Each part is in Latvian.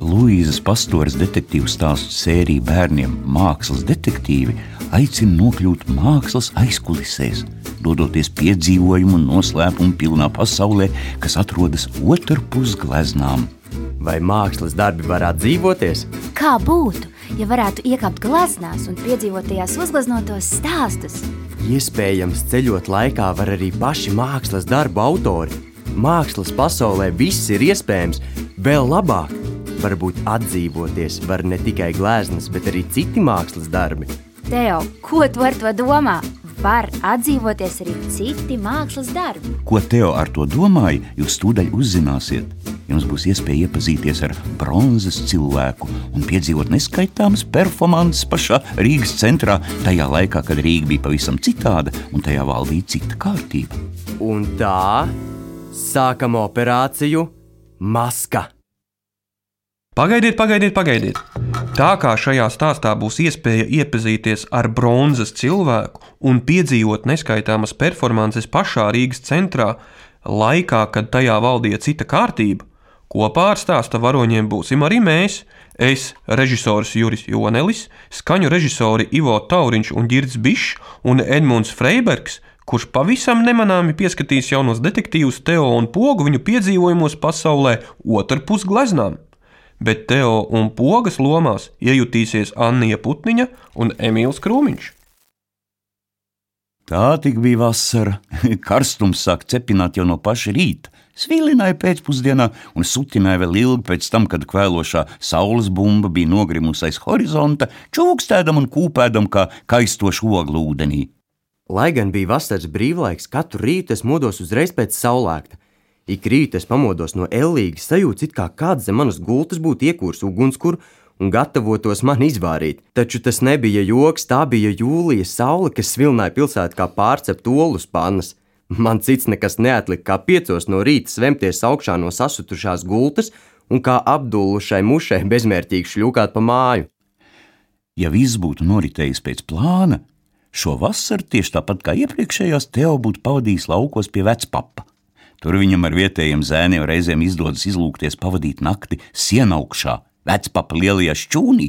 Luīzes Pastoras detektīvu stāstu sēriju bērniem Mākslas detektīvi aicina nokļūt mākslas aizkulisēs, dodoties piedzīvojumu un noslēpumu pilnā pasaulē, kas atrodas otrpus gleznām. Vai mākslas darbi varētu dzīvoties? Kā būtu, ja varētu iekāpt gleznās un piedzīvot tajās uzgleznotos stāstus? Iespējams, ceļot laikā var arī paši mākslas darbu autori. Mākslas pasaulē viss ir iespējams, vēl labāk varbūt atdzīvoties var ne tikai gleznas, bet arī citi mākslas darbi. Teo, ko tu ar to domā? Var atdzīvoties arī citi mākslas darbi. Ko Teo ar to domāja, jūs tūdaļ uzzināsiet. Jums būs iespēja iepazīties ar bronzas cilvēku un piedzīvot neskaitāmas performances pašā Rīgas centrā, tajā laikā, kad Rīga bija pavisam citāda un tajā valdīja cita kārtība. Un tā sākam operāciju Maska. Pagaidiet, pagaidiet, pagaidiet. Tā kā šajā stāstā būs iespēja iepazīties ar bronzas cilvēku un piedzīvot neskaitāmas performances pašā Rīgas centrā, laikā, kad tajā valdīja cita kārtība, kopā ar stāsta varoņiem būsim arī mēs. Es, režisors Juris Jonelis, skaņu režisori Ivo Tauriņš un Girds Bišs un Edmunds Freibergs, kurš pavisam nemanāmi pieskatīs jaunos detektīvus Teo un Pogu viņu piedzīvojumos pasaulē otrpus gleznām bet Teo un Pogas lomās iejutīsies Anija Putniņa un Emīls Krūmiņš. Tā tik bija vasara. Karstums sāk cepināt jau no paša rīta. Svilināja pēcpusdienā un sutināja vēl ilgi pēc tam, kad kvēlošā saules bumba bija nogrimusi aiz horizonta, čūkstēdam un kūpēdam kā kaistoša ogla ūdenī. Lai gan bija vasaras brīvlaiks, katru rītu es modos uzreiz pēc saulēkta. Ik rīt es pamodos no ellīgas sajūtas, it kā kāds zem manas gultas būtu iekūrs ugunskura un gatavotos man izvārīt. Taču tas nebija joks, tā bija jūlijas saule, kas svilināja pilsētu kā pārcept olus pannas. Man cits nekas neatlika, kā piecos no rīta svemties augšā no sasutušās gultas un kā apdullušai mušai bezmērķīgi šļūkāt pa māju. Ja viss būtu noritējis pēc plāna, šo vasaru tieši tāpat kā iepriekšējās, Teo būtu pavadījis laukos pie vecpapa. Tur viņam ar vietējiem zēniem reizēm izdodas izlūkties pavadīt nakti sienaugšā, vecpapa lielajā šķūnī,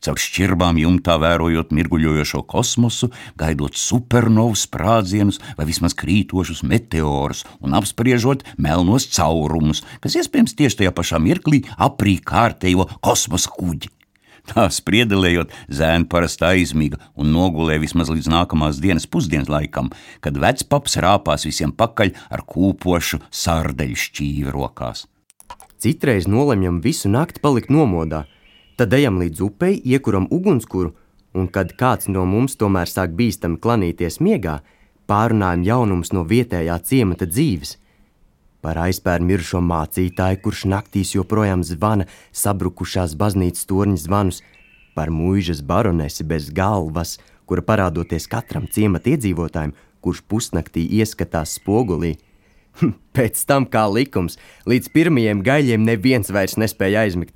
caur šķirbām jumtā vērojot mirguļojošo kosmosu, gaidot supernovu sprādzienus vai vismaz krītošus meteorus un apspriežot melnos caurumus, kas iespējams tieši tajā pašā mirklī aprīk kārtējo kosmosa kuģi. Tā spriedelējot, zēna parasti aizmiga un nogulēja vismaz līdz nākamās dienas pusdienas laikam, kad vecpaps rāpās visiem pakaļ ar kūpošu sārdeļu šķīvi rokās. Citreiz nolemjam visu nakti palikt nomodā, tad ejam līdz upei, iekuram ugunskura, un kad kāds no mums tomēr sāk bīstami klanīties miegā, pārunājam jaunumus no vietējā ciemata dzīves – par aizpērn mirušo mācītāju, kurš naktīs joprojām zvana sabrukušās baznīcas torņa zvanus, par mūžas baronesi bez galvas, kura parādoties katram ciemata iedzīvotājam, kurš pusnaktī ieskatās spogulī. Hm, pēc tam, kā likums, līdz pirmajiem gaļiem neviens vairs nespēja aizmigt.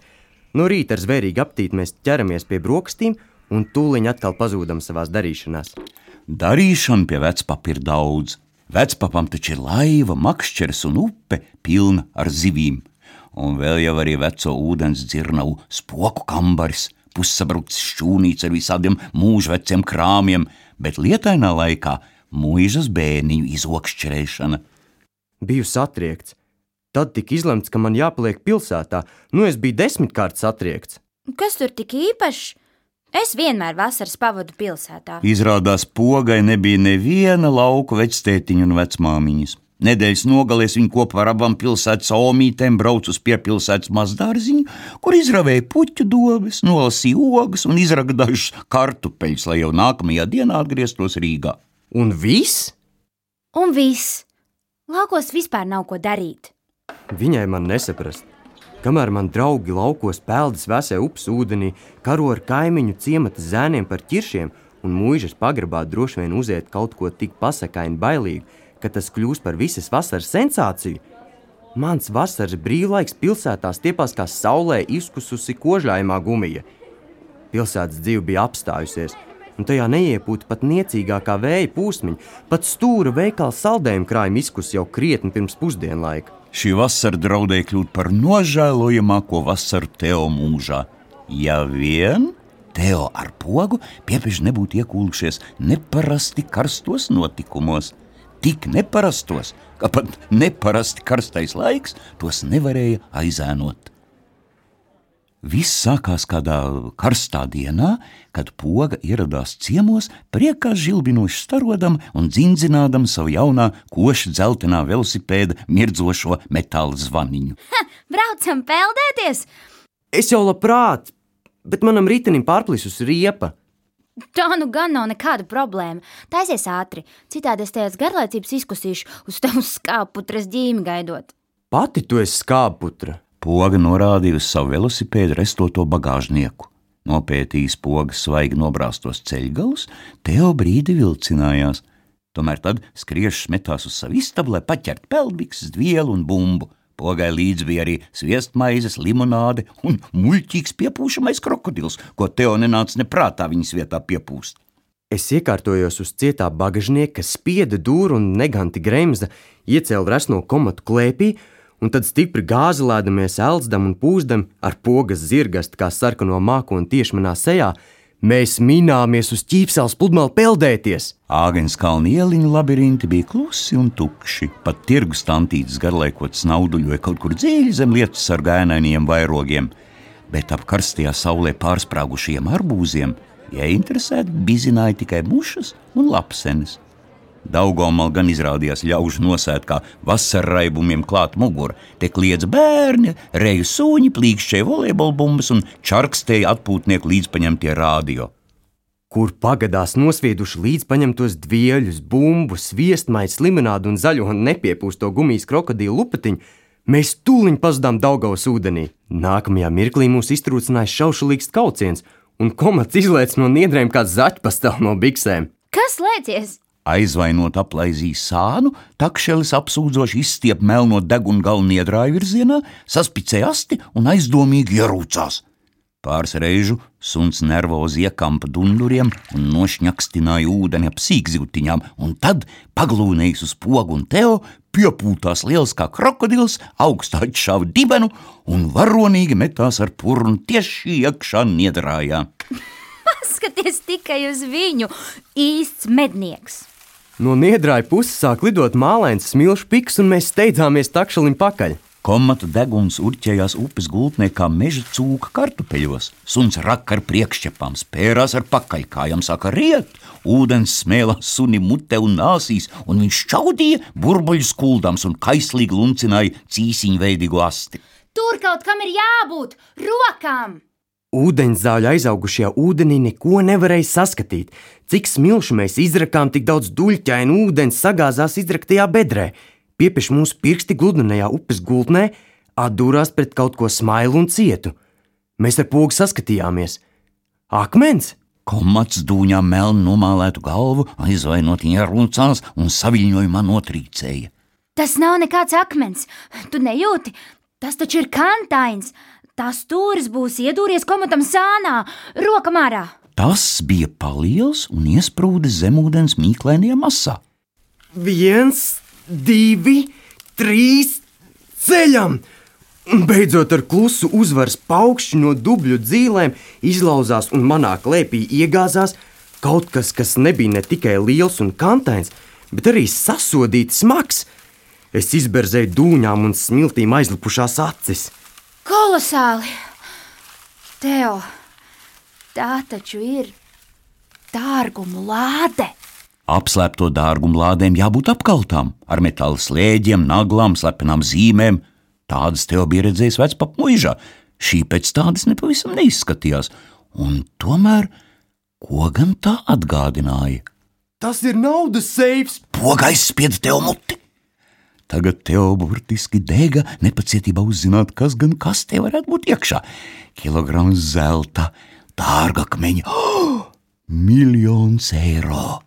No rīta ar zvērīgu aptīti mēs ķeramies pie brokastīm un tūliņ atkal pazūdam savās darīšanās. Darīšana pie vecpapa ir daudz. Vecpapam taču ir laiva, makšķeres un upe pilna ar zivīm, un vēl jau arī veco ūdens dzirnavu spoku kambaris, pussabrucis šķūnīts ar visādiem mūžveciem krāmiem, bet lietainā laikā mūžas bērniņu izokšķerēšana. Biju satriekts. Tad tika izlemts, ka man jāpaliek pilsētā. Nu, es biju desmitkārt satriekts. Kas tur tik īpašs? Es vienmēr vasaras pavadu pilsētā. Izrādās, pogai nebija neviena lauku vectētiņa un vecmāmiņas. Nedēļas nogalēs viņa kopā ar abām pilsētas omītēm brauc uz piepilsētas mazdārziņu, kur izravēja puķu dobes, nolasīja ogas un izragdājušas kartupeļus, lai jau nākamajā dienā atgrieztos Rīgā. Un viss? Un viss. Laukos vispār nav ko darīt. Viņai man nesaprast. Kamēr man draugi laukos peldas vēsē upes ūdenī, karo ar kaimiņu ciemata zēniem par ķiršiem un mūžas pagrabā droši vien uziet kaut ko tik pasakaini bailīgu, ka tas kļūs par visas vasaras sensāciju. Mans vasaras brīvlaiks pilsētā stiepās kā saulē izkususi kožājumā gumija. Pilsētas dzīve bija apstājusies, un tajā neiepūta pat niecīgākā vēja pūsmiņa, pat stūra veikala saldējuma krājuma izkus jau krietni pirms pusdienlaika. Šī vasara draudēja kļūt par nožēlojamāko vasaru Teo mūžā. Ja vien Teo ar pogu piepieši nebūtu iekūlušies neparasti karstos notikumos. Tik neparastos, ka pat neparasti karstais laiks tos nevarēja aizēnot. Viss sākās kādā karstā dienā, kad poga ieradās ciemos, priekā žilbinoši starodam un dzindzinādam savu jaunā koša dzeltenā velosipēda mirdzošo metāla zvaniņu. Braucam peldēties! Es jau labprāt, bet manam ritenim pārplisus riepa. Tā nu gan nav nekāda problēma. Taisies ātri, citādi es tajās garlaicības izkusīšu uz tavu skāputras ģīmi gaidot. Pati tu esi skāputra. Poga norādīja uz savu velosipēdu restoto bagāžnieku. Nopētījis pogas svaigi nobrāztos ceļgalus, Teo brīdi vilcinājās. Tomēr tad skriešs metās uz savu istabu, lai paķertu peldbikses, vielu un bumbu. Pogai līdzi bija arī sviestmaizes, limonāde un muļķīgs piepūšamais krokodils, ko Teo nenāca neprātā viņas vietā piepūst. Es iekārtojos uz cietā bagažnieka, kas spieda dūru un neganti gremza, iecēla resno komatu klēpī un tad stipri gāzelēdamies, elzdam un pūzdam ar pogas zirgastu kā sarkano mākoni tieši manā sejā, mēs minējāmies uz ķīpsels pludmali peldēties. Āgens kalnu ieliņu labirinti bija klusi un tukši, pat tirgus tantītes garlaikot snauduļoja kaut kur dziļi zem lietas ar gēnainiem vairogiem, bet ap karstajā saulē pārsprāgušiem arbūziem ieinteresēti bizināja tikai mušas un lapsenes. Daugomal gan izrādījās ļaužu nosēt kā vasarraibumiem klāt mugura. Te kliedz bērni, reju sūņi, plīkšķēja volejbolbumbas un čarkstēja atpūtnieku līdzpaņemtie rādio. Kur pagadās nosvieduši līdzpaņemtos dvieļus, bumbu, sviestmaiņu, limonādu un zaļo un nepiepūsto gumijas krokodīlu lupatiņu, mēs tūliņ pazudām Daugavas ūdenī. Nākamajā mirklī mūs iztrūcināja šaušalīgs kauciens, un komats izlaiž no niedrēm kā zaķpastāv no biksēm. Kas lēcies? Aizvainot aplaizīju sānu, takšelis apsūdzoši izstiep melno degunu galvenie drāju virzienā, saspicēja asti un aizdomīgi ierūcās. Pāris reižu suns nervozi iekampa dunduriem un nošņakstināja ūdeni ap sīkzivtiņām, un tad, paglūnējis uz pogu un teo, piepūtās liels kā krokodils, augstā atšāva dibenu un varonīgi metās ar purnu tieši iekšā niedrājā. Paskaties tikai uz viņu! Īsts mednieks! No niedrāja puses sāk lidot mālains smilšu piks, un mēs steidzāmies takšalim pakaļ. Komata deguns urķējās upes gultnē kā meža cūka kartupeļos. Suns raka ar priekšķepām, spērās ar pakaļkājām, sāka riet, ūdens smēlās suni mutē un nāsīs, un viņš čaudīja burbuļu skuldams un kaislīgi luncināja cīsiņu veidīgu asti. Tur kaut kam ir jābūt! Rokām! Ūdeņzāļu aizaugušajā ūdenī neko nevarēja saskatīt. Cik smilšu mēs izrakām, tik daudz duļķainu ūdens sagāzās izraktajā bedrē. Piepieši mūsu pirksti gludinājā upes gultnē, atdūrās pret kaut ko smailu un cietu. Mēs ar pogu saskatījāmies. Akmens! Komats dūņā melnu nomālētu galvu, aizvainot ierūcās un saviņojumā notrīcēja. Tas nav nekāds akmens. Tu nejūti? Tas taču ir kantains. Tas stūris būs iedūries komatam sānā, roka mārā. Tas bija paliels un iesprūdis zemūdens mīklainajā masā. Viens, divi, trīs, ceļam! Un Beidzot, ar klusu uzvaras paukšķi no dubļu dzīvēm izlauzās un manā klēpī iegāzās kaut kas, kas nebija ne tikai liels un kantains, bet arī sasodīts smags. Es izberzēju dūņām un smiltīm aizlipušās acis. Kolosāli! Teo, tā taču ir dārgumu lāde! Apslēpto dārgumu lādēm jābūt apkaltām ar metāla slēdiem, naglām, slepenām zīmēm. Tādas tev bija redzējis vecpapa mūžā. Šī pēc tādas nepavisam neizskatījās, un tomēr ko gan tā atgādināja? Tas ir naudas seifs! Poga aizspieda tev muti! Tagad tev burtiski dega nepacietībā uzzināt, kas gan kas te varētu būt iekšā. Kilograms zelta, dārgakmeņa, oh, miljons eiro!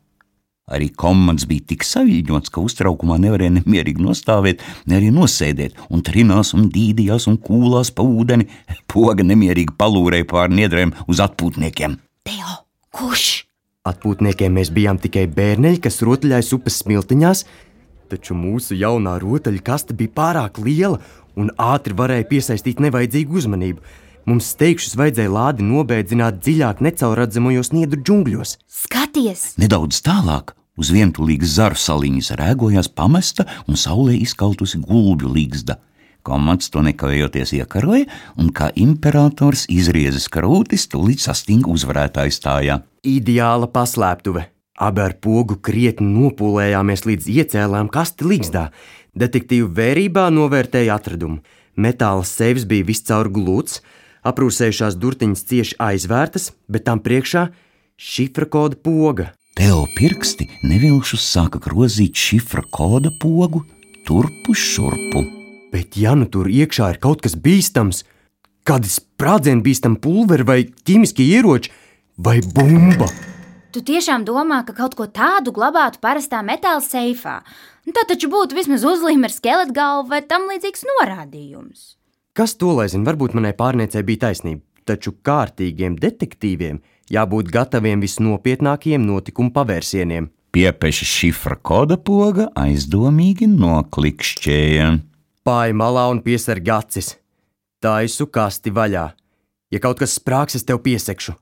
Arī komats bija tik saviņots, ka uztraukumā nevarēja nemierīgi nostāvēt, ne arī nosēdēt, un trinās un dīdījās un kūlās pa ūdeni. Poga nemierīgi palūrēja pār niedrēm uz atpūtniekiem. Teo, kurš? Atpūtniekiem mēs bijām tikai bērneļi, kas rotaļājas upes smiltiņās, Taču mūsu jaunā rotaļkaste bija pārāk liela un ātri varēja piesaistīt nevajadzīgu uzmanību. Mums steigšus vajadzēja lādi nobēdzināt dziļāk necaurredzamajos niedru džungļos. Skaties! Nedaudz tālāk uz vientulīgas zaru saliņas rēgojās pamesta un saulē izkautusi gulbju līgsta. Komats to nekavējoties iekaroja, un kā imperators izriezis karūtis, tūlīt sastinga uzvarētāju stājā. Ideāla paslēptuve! Abi ar pogu krietni nopūlējāmies līdz iecēlām kasti līgzdā. Detektīvu vērībā novērtēja atradumu. Metāla sevis bija viscaur glūts, aprūsējušās durtiņas cieši aizvērtas, bet tam priekšā šifra koda poga. Teo pirksti nevilšus sāka grozīt šifra koda pogu turpu šurpu. Bet, ja nu tur iekšā ir kaut kas bīstams, kādi sprādzienu bīstami pulveri vai ķīmiskie ieroči vai bumba, Tu tiešām domā, ka kaut ko tādu glabātu parastā metāla seifā? Nu, Tā taču būtu vismaz uzlīme ar skeleta galvu vai tam līdzīgs norādījums. kas to lai zina, varbūt manai pārniecei bija taisnība, taču kārtīgiem detektīviem jābūt gataviem visnopietnākajiem notikumu pavērsieniem. Piepeša šifra koda poga aizdomīgi noklikšķēja. Pāri malā un piesargi acis. Taisu kasti vaļā. Ja kaut kas sprāgs, es tev piesekšu.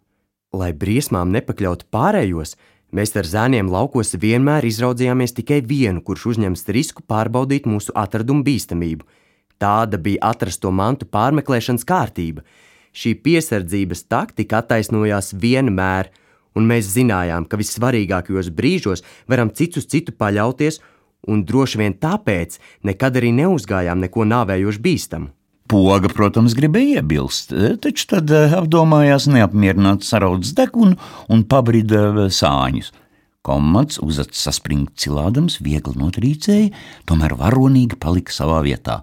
Lai briesmām nepakļautu pārējos, mēs ar zēniem laukos vienmēr izraudzījāmies tikai vienu, kurš uzņems risku pārbaudīt mūsu atradumu bīstamību. Tāda bija atrasto mantu pārmeklēšanas kārtība. Šī piesardzības taktika attaisnojās vienmēr, un mēs zinājām, ka vissvarīgākajos brīžos varam cits uz citu paļauties, un droši vien tāpēc nekad arī neuzgājām neko nāvējoši bīstamu. Poga, protams, gribēja iebilst, taču tad eh, apdomājās neapmierināt saraudzes degunu un pabrida eh, sāņus. Komats uzacis saspringt cilādams, viegli notrīcēja, tomēr varonīgi palika savā vietā.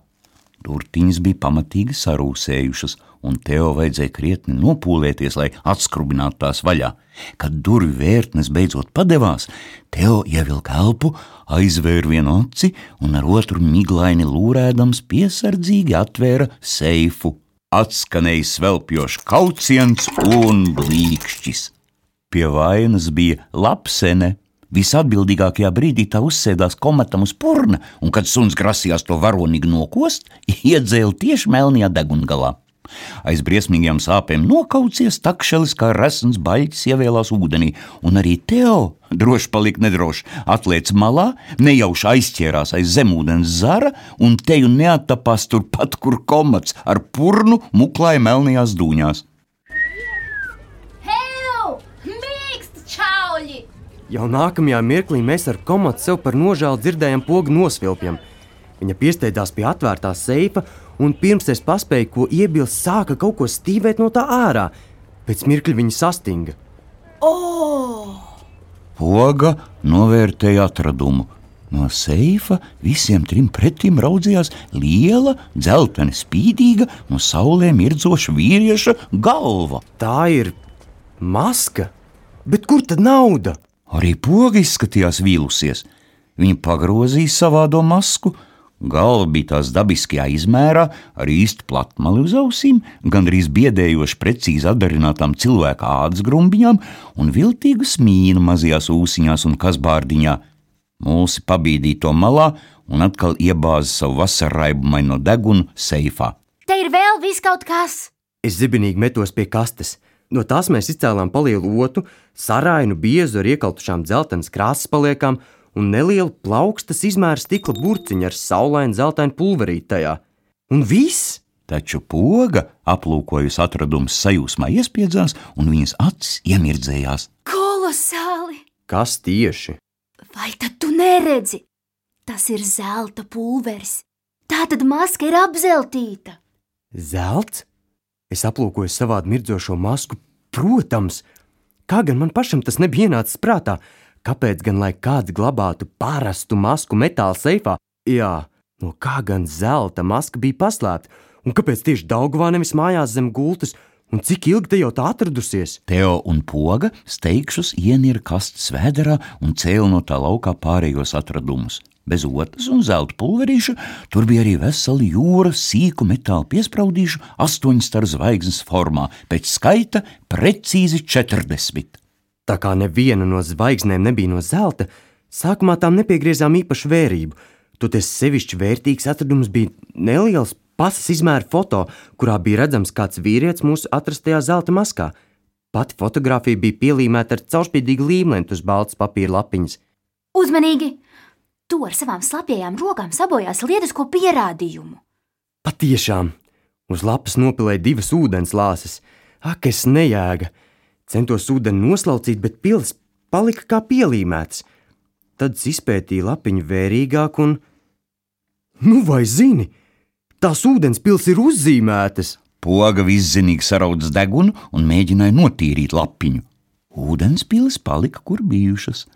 Durtiņas bija pamatīgi sarūsējušas, un Teo vajadzēja krietni nopūlēties, lai atskrubinātu tās vaļā. Kad durvju vērtnes beidzot padevās, Teo ievilka elpu, aizvēra vienu aci un ar otru miglaini lūrēdams piesardzīgi atvēra seifu. Atskanēja svelpjošs kauciens un blīkšķis. Pie vainas bija lapsene. Visatbildīgākajā brīdī tā uzsēdās komatam uz purna, un, kad suns grasījās to varonīgi nokost, iedzēla tieši melnajā degungalā. Aiz briesmīgām sāpēm nokaucies, takšelis kā resns baļķis ievēlās ūdenī, un arī Teo droši palika nedroši. Atliec malā, nejauši aizķērās aiz zemūdens zara, un teju neattapās turpat, kur komats ar purnu muklāja melnajās dūņās. Jau nākamajā mirklī mēs ar komatu sev par nožēlu dzirdējām pogu nosvilpjam. Viņa piesteidzās pie atvērtā seifa, un pirms es paspēju ko iebilst, sāka kaut ko stīvēt no tā ārā. Pēc mirkļa viņa sastinga. Poga novērtēja atradumu. No seifa visiem trim pretim raudzījās liela, dzeltena, spīdīga, no saulē mirdzoša vīrieša galva. Tā ir maska, bet kur tad nauda? Arī poga izskatījās vīlusies. Viņa pagrozīja savādo masku. Galva bija tās dabiskajā izmērā, ar īstu platmali uz ausīm, gandrīz biedējoši precīzi atdarinātām cilvēka ādas grumbiņām un viltīgu smīnu mazajās ūsiņās un kasbārdiņā. Mūsi pabīdīja to malā un atkal iebāza savu vasarraibumaino degunu seifā. Te ir vēl viss kaut kas! Es zibinīgi metos pie kastes. No tās mēs izcēlām palielu otu, sarainu biezu ar iekaltušām dzeltenas krāsas paliekām un nelielu plaukstas izmēra stikla burciņu ar saulainu zeltainu pulverīti tajā. Un viss! Taču poga, aplūkojusi atradumus, sajūsmā iespiedzās, un viņas acis iemirdzējās. Kolosāli! Kas tieši? Vai tad tu neredzi? Tas ir zelta pulveris. Tā tad maska ir apzeltīta. Zelts? Es aplūkoju savādu mirdzošo masku. Protams, kā gan man pašam tas nebija ienācis prātā? Kāpēc gan lai kāds glabātu parastu masku metāla seifā? Jā, no kā gan zelta maska bija paslēpta? Un kāpēc tieši Daugavā nevis mājās zem gultas? Un cik ilgi te jau tā atradusies? Teo un poga steigšus ienira kastes vēderā un cēla no tā laukā pārējos atradumus. Bez otras un zelta pulverīša tur bija arī vesela jūra sīku metālu piespraudīšu astoņu staru zvaigznes formā, pēc skaita precīzi 40. Tā kā neviena no zvaigznēm nebija no zelta, sākumā tām nepiegriezām īpašu vērību, Toties sevišķi vērtīgs atradums bija neliels pasas izmēra foto, kurā bija redzams kāds vīrietis mūsu atrastajā zelta maskā. Pati fotografija bija pielīmēta ar caurspīdīgu līmlentu uz baltas papīra lapiņas. Uzmanīgi! Tu ar savām slapjajām rokām sabojās lietisko pierādījumu. Patiešām! Uz lapas nopilēja divas ūdens lāses. Ak, es nejēga! Centos ūdeni noslaucīt, bet pils palika kā pielīmēts. Tad es izpētīju lapiņu vērīgāk un. Nu, vai zini, tās ūdens pils ir uzzīmētas! Poga viszinīgi saraudzis degunu un mēģināja notīrīt lapiņu. Ūdenspīlis palika, kur bijušas.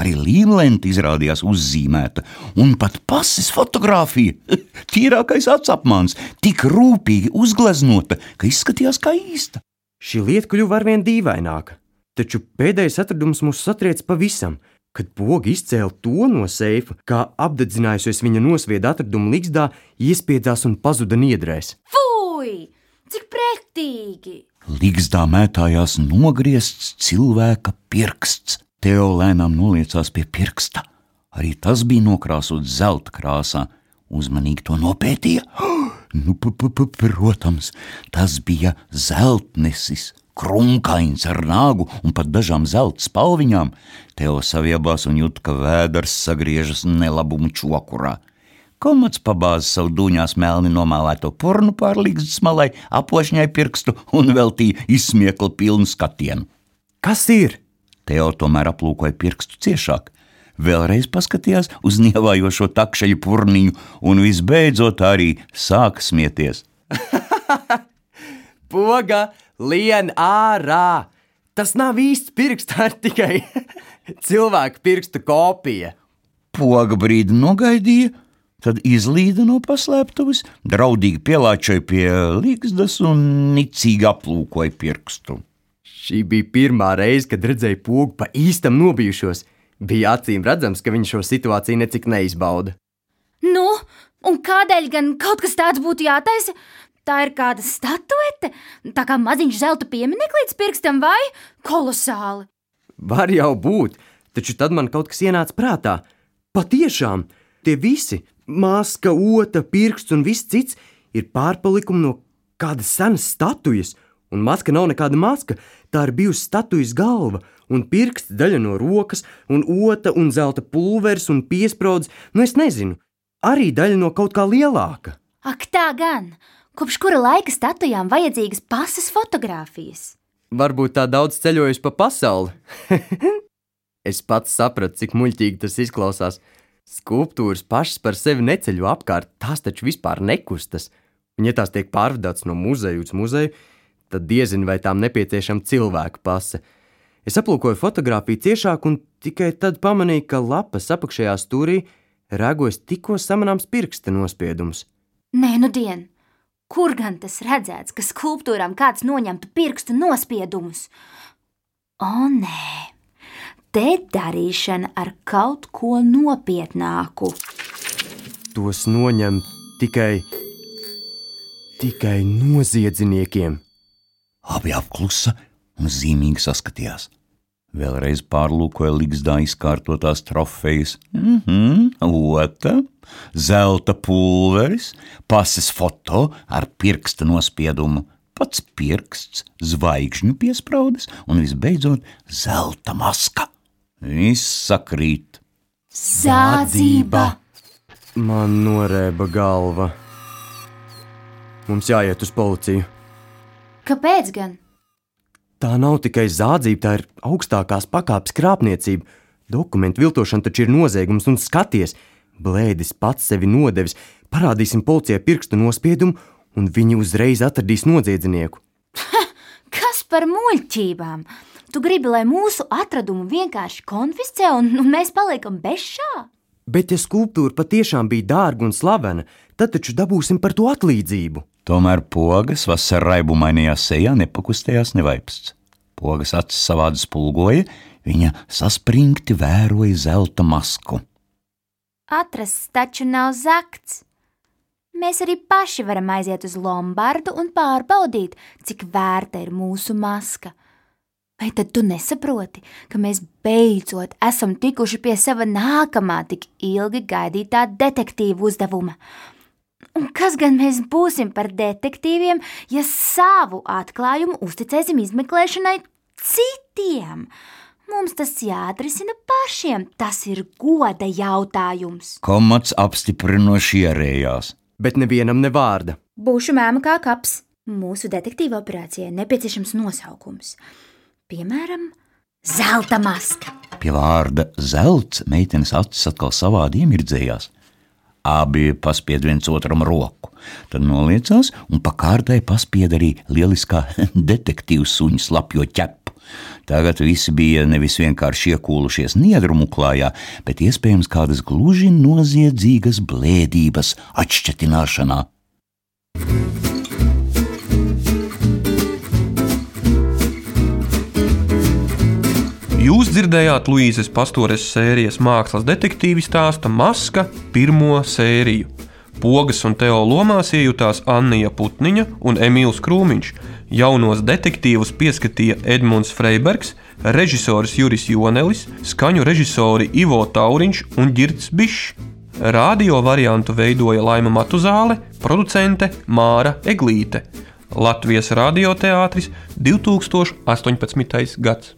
Arī līmlente izrādījās uzzīmēta, un pat pases fotografija, tīrākais atsapmāns, tik rūpīgi uzgleznota, ka izskatījās kā īsta. Šī lieta kļuva arvien dīvaināka, taču pēdējais atradums mūs satriec pavisam. Kad poga izcēla to no seifa, kā apdedzinājusies viņa nosvieda atradumu līgzdā, iespiedzās un pazuda niedrēs. Fui! Cik pretīgi! Līgzdā mētājās nogriezts cilvēka pirksts. Teo lēnām noliecās pie pirksta. Arī tas bija nokrāsots zelta krāsā. Uzmanīgi to nopētīja. Nu, p -p -p protams, tas bija zeltnesis, krunkains ar nāgu un pat dažām zelta spalviņām. Teo saviebās un jūt, ka vēders sagriežas nelabumu čokurā. Komats pabāza savu dūņās melni nomālēto pornu pārlīgzdas malai, apošņai pirkstu un veltīja izsmieklu pilnu skatienu. Kas ir? Teo tomēr aplūkoja pirkstu ciešāk, vēlreiz paskatījās uz nievājošo takšeļu purniņu un visbeidzot arī sāka smieties. Poga lien ārā! Tas nav īsts pirksts, tā ir tikai cilvēka pirksta kopija. Poga brīdi nogaidīja, tad izlīda no paslēptuves, draudīgi pielāčoja pie līgstas un nicīgi aplūkoja pirkstu. Šī bija pirmā reize, kad redzēju pogu pa īstam nobijušos. Bija acīm redzams, ka viņš šo situāciju necik neizbauda. Nu, un kādēļ gan kaut kas tāds būtu jātaisa? Tā ir kāda statuete, tā kā maziņš zelta piemineklīts pirkstam, vai kolosāli. Var jau būt, taču tad man kaut kas ienāca prātā. Patiešām, tie visi, maska, ota, pirksts un viss cits, ir pārpalikumi no kādas senas statujas, un maska nav nekāda maska. Tā ir bijusi statujas galva, un pirksts daļa no rokas, un ota un zelta pulveris un piesprādzes, nu es nezinu, arī daļa no kaut kā lielāka. Ak, tā gan! Kopš kura laika statujām vajadzīgas pasas fotogrāfijas? Varbūt tā daudz ceļojusi pa pasauli. es pats sapratu, cik muļķīgi tas izklausās. Skulptūras pašas par sevi neceļo apkārt, tās taču vispār nekustas. Un, ja tās tiek pārvadātas no muzeja uz muzeju, tad diezin vai tām nepieciešama cilvēka pase. Es aplūkoju fotografiju ciešāk un tikai tad pamanīju, ka lapas apakšējā stūrī rēgojas tikko samanāms pirksta nospiedums. Nē, nu dien! Kur gan tas redzēts, ka skulptūrām kāds noņemtu pirkstu nospiedumus? O, nē! Te darīšana ar kaut ko nopietnāku. Tos noņem tikai, tikai noziedzniekiem. Abi apklusa un zīmīgi saskatījās. Vēlreiz pārlūkoja līgzdā izkārtotās trofejas. Mhm, ota, zelta pulveris, pases foto ar pirksta nospiedumu, pats pirksts, zvaigžņu piesprādes un visbeidzot zelta maska. Viss sakrīt. Zādzība! Man norēba galva. Mums jāiet uz policiju. Kāpēc gan? Tā nav tikai zādzība, tā ir augstākās pakāpes krāpniecība. Dokumentu viltošana taču ir noziegums, un skaties, blēdis pats sevi nodevis. Parādīsim policijai pirkstu nospiedumu, un viņi uzreiz atradīs noziedznieku. Kas par muļķībām? Tu gribi, lai mūsu atradumu vienkārši konfiscē, un, un mēs paliekam bez šā? Bet, ja skulptūra patiešām bija dārga un slavena, tad taču dabūsim par to atlīdzību. Tomēr pogas vasarā raibumainajā sejā nepakustējās nevaipsts. Pogas acis savādi spulgoja, viņa saspringti vēroja zelta masku. Atrasts taču nav zakts. Mēs arī paši varam aiziet uz Lombardu un pārbaudīt, cik vērta ir mūsu maska. Vai tad tu nesaproti, ka mēs beidzot esam tikuši pie sava nākamā, tik ilgi gaidītā detektīva uzdevuma? Un kas gan mēs būsim par detektīviem, ja savu atklājumu uzticēsim izmeklēšanai citiem? Mums tas jāatrisina pašiem, tas ir goda jautājums. Komats apstiprinoši ierējās. Bet nevienam ne vārda. Būšu mēma kā kaps. Mūsu detektīva operācijai nepieciešams nosaukums. Piemēram, zelta maska. Pie vārda zelts meitenes acis atkal savādi iemirdzējās. Abi paspied viens otram roku, tad noliecās un pa kārtai paspied arī lieliskā detektīva suņa slapjo ķepu. Tagad visi bija nevis vienkārši iekūlušies niedrumu klājā, bet iespējams kādas gluži noziedzīgas blēdības atšķetināšanā. Jūs dzirdējāt Luīzes Pastores sērijas mākslas detektīvi stāsta Maska pirmo sēriju. Pogas un Teo lomās iejutās Anna Putniņa un Emīls Krūmiņš. Jaunos detektīvus pieskatīja Edmunds Freibergs, režisors Juris Jonelis, skaņu režisori Ivo Tauriņš un Girts Bišs. Radio variantu veidoja Laima Matuzāle, producente Māra Eglīte. Latvijas radioteātris 2018. gads.